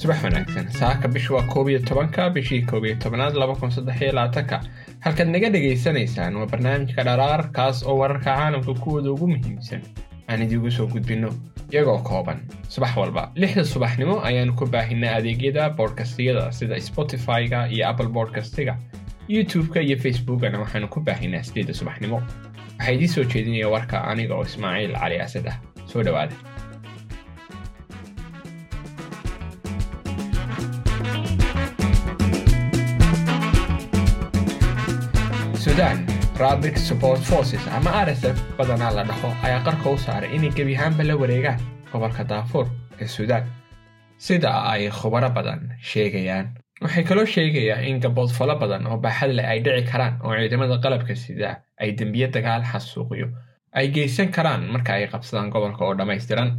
subax wanaagsan. Saaka bishu waa koob iyo tobanka bishii koob iyo tobanaad laba kun saddex iyo labaatanka halkaad naga dhagaysanaysaan waa barnaamijka dharaar kaas oo wararka caalamka kuwooda ugu muhiimsan. Aan idiigu soo gudbinno iyagoo kooban. Subax walba. Lixda subaxnimo ayaanu ku baahinaa adeegyada boodkastiyada sida spotify-ga iyo apple boodkastiga youtube-ka iyo facebookana waxaanu ku baahinaa sideedda subaxnimo. Waxaa idiin soo jeedinaya warka aniga oo ismaaciil cali asad ah soo dhowaada sudan rabik support forces. Ama rsf badanaa la dhaho ayaa qarka u saaray inay gebi ahaanba la wareegaan gobolka daafuur ee suudaan sida ay khubaro badan sheegayaan waxay kaloo sheegayaan in gaboodfalo badan oo baaxad leh ay dhici karaan oo ciidamada qalabka sida ay dembiye dagaal xasuuqiyo ay geysan karaan marka ay qabsadaan gobolka oo dhammaystiran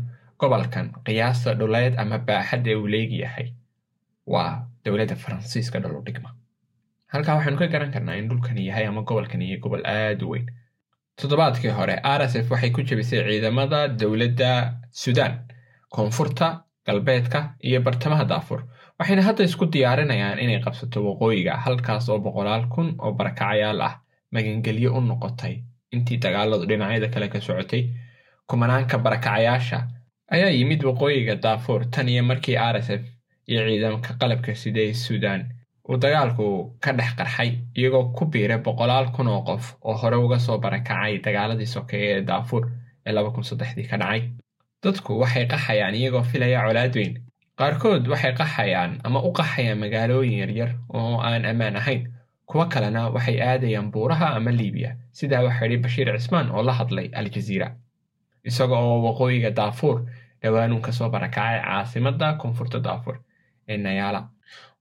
gobolkan qiyaasta dhuleed ama baaxadda uu leegyahay waa dowladda faransiiska dhaludhigma halkaa waxaanu ka garan karnaa in dhulkani yahay ama gobolkani yahay gobol aad u weyn. Toddobaadkii hore rsf waxay ku jebisay ciidamada dowladda suudaan koonfurta galbeedka iyo bartamaha daafur waxayna hadda isku diyaarinayaan inay qabsato waqooyiga halkaas oo boqolaal kun oo barakacayaal ah magangelyo u noqotay intii dagaaladu dhinacyada kale ka socotay kumanaanka barakacayaasha ayaa yimid waqooyiga daafuur tan iyo markii rsf iyo ciidamka qalabka sidee suudaan uu dagaalku ka dhex qarxay iyagoo ku biiray boqolaal kun oo qof oo hore uga soo barakacay dagaaladii sokeeye ee daafuur ee laba kun saddexdii ka dhacay. Dadku waxay qaxayaan iyagoo filaya colaad weyn. Qaarkood waxay qaxayaan ama u qaxayaan magaalooyin yaryar oo aan ammaan ahayn kuwo kalena waxay aadayaan buuraha ama liibiya. Sidaa waxaa yidhi bashiir cismaan oo la hadlay aljaziira isaga oo waqooyiga daafuur dhowaanuun ka soo barakacay caasimadda koonfurta daafuur ee nayaala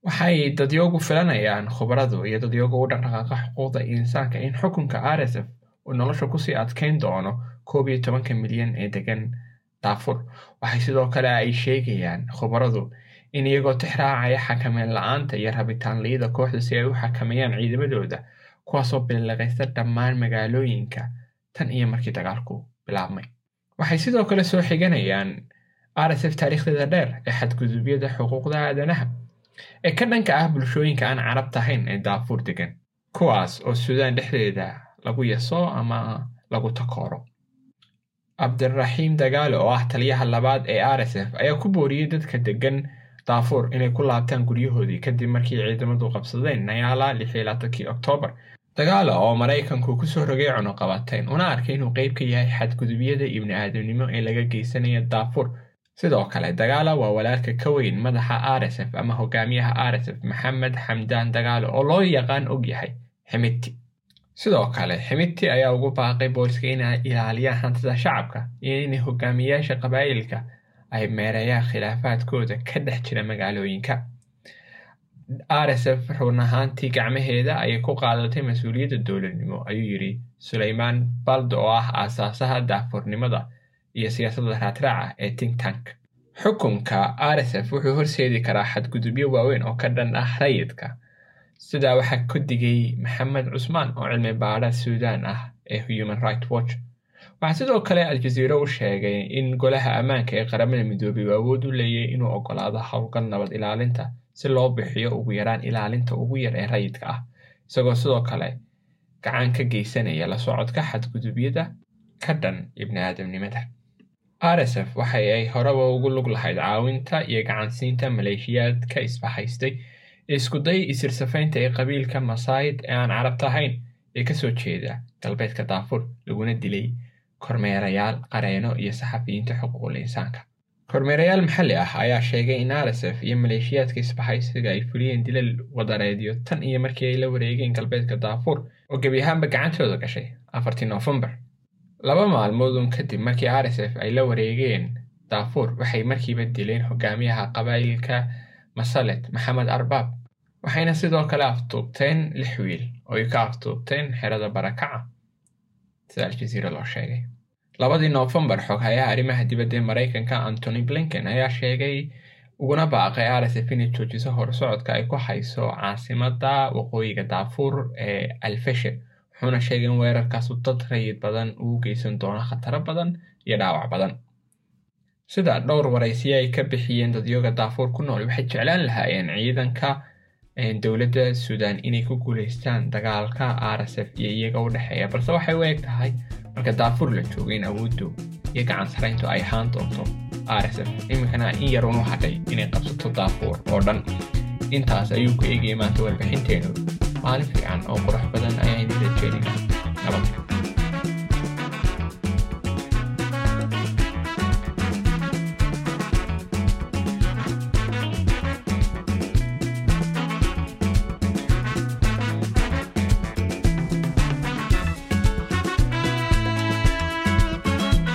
waxay dadyoogu filanayaan khubaradu iyo dadyoogu u dhaqdhaqaaqa xuquuqda insaanka in xukunka rsf uu nolosha ku sii adkayn doono koob iyo tobanka milyan ee degan daafur waxay sidoo kale ay sheegayaan khubaradu in iyagoo tixraacaya xakameyn la'aanta iyo rabitaan liida kooxda si ay u xakameeyaan ciidamadooda kuwaasoo billiqaysta dhammaan magaalooyinka tan iyo markii dagaalku bilaabmay. Waxay sidoo kale soo xiganayaan rsf taariikhdeeda dheer ee xadgudubyada xuquuqda aadanaha ee ka dhanka ah bulshooyinka aan carab tahayn ee daafuur degan kuwaas oo suudaan dhexdeeda lagu yaso ama lagu takooro. Cabdiraxiim dagaalo oo ah taliyaha labaad ee rsf ayaa ku booriyey dadka degan daafuur inay ku laabtaan guryahoodii kadib markii ciidamadu qabsadeen nayaala lixiylaatankii oktoobar dagaalo oo maraykanku ku soo rogay cunuqabateen una arkay inuu qeyb ka yahay xadgudubyada ibni aadamnimo ee laga geysanaya daafuur sidoo kale dagaala waa walaalka ka weyn madaxa rsf ama hogaamiyaha rsf maxamed xamdaan dagaalo oo loo yaqaan og yahay ximiti sidoo kale ximiti ayaa ugu baaqay booliska inay ilaaliyaan hantida shacabka iyo inay hogaamiyayaasha qabaa'ilka ay meereeyaan khilaafaadkooda ka dhex jira magaalooyinka rsf run ahaantii gacmaheeda ayay ku qaadatay mas'uuliyadda dowladnimo ayuu yidhi suleymaan baldo oo ah aasaasaha daafurnimada iyo siyaasadda raadraaca ee think tank xukunka rsf wuxuu horseedi karaa xadgudubyo waaweyn oo ka dhan ah rayidka sidaa waxaa ku digay maxamed cusmaan oo cilmi baadha suudaan ah ee human right watch waxaa sidoo kale aljaziiro u sheegay in golaha ammaanka ee qaramada midoobay uu awood u leeyahay inuu ogolaado howlgal nabad ilaalinta si loo bixiyo ugu yaraan ilaalinta ugu yar ee rayidka ah isagoo sidoo kale gacan ka geysanaya la socodka xadgudubyada ka dhan ibni aadamnimada. Rsf waxa ay horeba ugu lug lahayd caawinta iyo gacansiinta maleeshiyaadka isbahaystay iskuday isirsafaynta ee qabiilka masaayid ee aan carabta ahayn ee ka soo jeeda galbeedka daafur laguna dilay kormeerayaal qareeno iyo saxafiyiinta xuquuqul insaanka kormeerayaal maxalli ah ayaa sheegay in rsf iyo maleeshiyaadka isbahaysiga ay fuliyeen dilal wadareedyo tan iyo markii ay la wareegeen galbeedka daafuur oo gebi ahaanba gacantooda gashay afartii noofembar laba maalmoodun kadib markii rsf ay la wareegeen daafuur waxay markiiba dileen hogaamiyaha qabaa'ilka masalet maxamed arbaab waxayna sidoo kale aftuubteen lix wiil oo ay ka aftuubteen xerada barakaca aljaziira loo sheegay labadii noofembar xoghayaha arrimaha dibadda ee maraykanka antony blinken ayaa sheegay uguna baaqay rsf inay joojiso horsocodka ay ku hayso caasimada waqooyiga daafuur ee alfashir wuxuuna sheegay in weerarkaasu dad rayid badan uu geysan doono khataro badan iyo dhaawac badan sida dhowr waraysiyo ay ka bixiyeen dadyoga daafuur ku nool waxay jeclaan lahaayeen ciidanka dowladda suudaan inay ku guuleystaan dagaalka r s f iyo iyaga u dhexeeya balse waxay u eg tahay marka daafuur la joogo in awooddu iyo gacan sarayntu ay ahaan doonto f. Iminkana in yar unu hadhay inay qabsato daafuur oo dhan. Intaas ayuu ku eegayay maanta warbixinteenu. Maalin fiican oo qurux badan ayaan idin rajeynayna nabad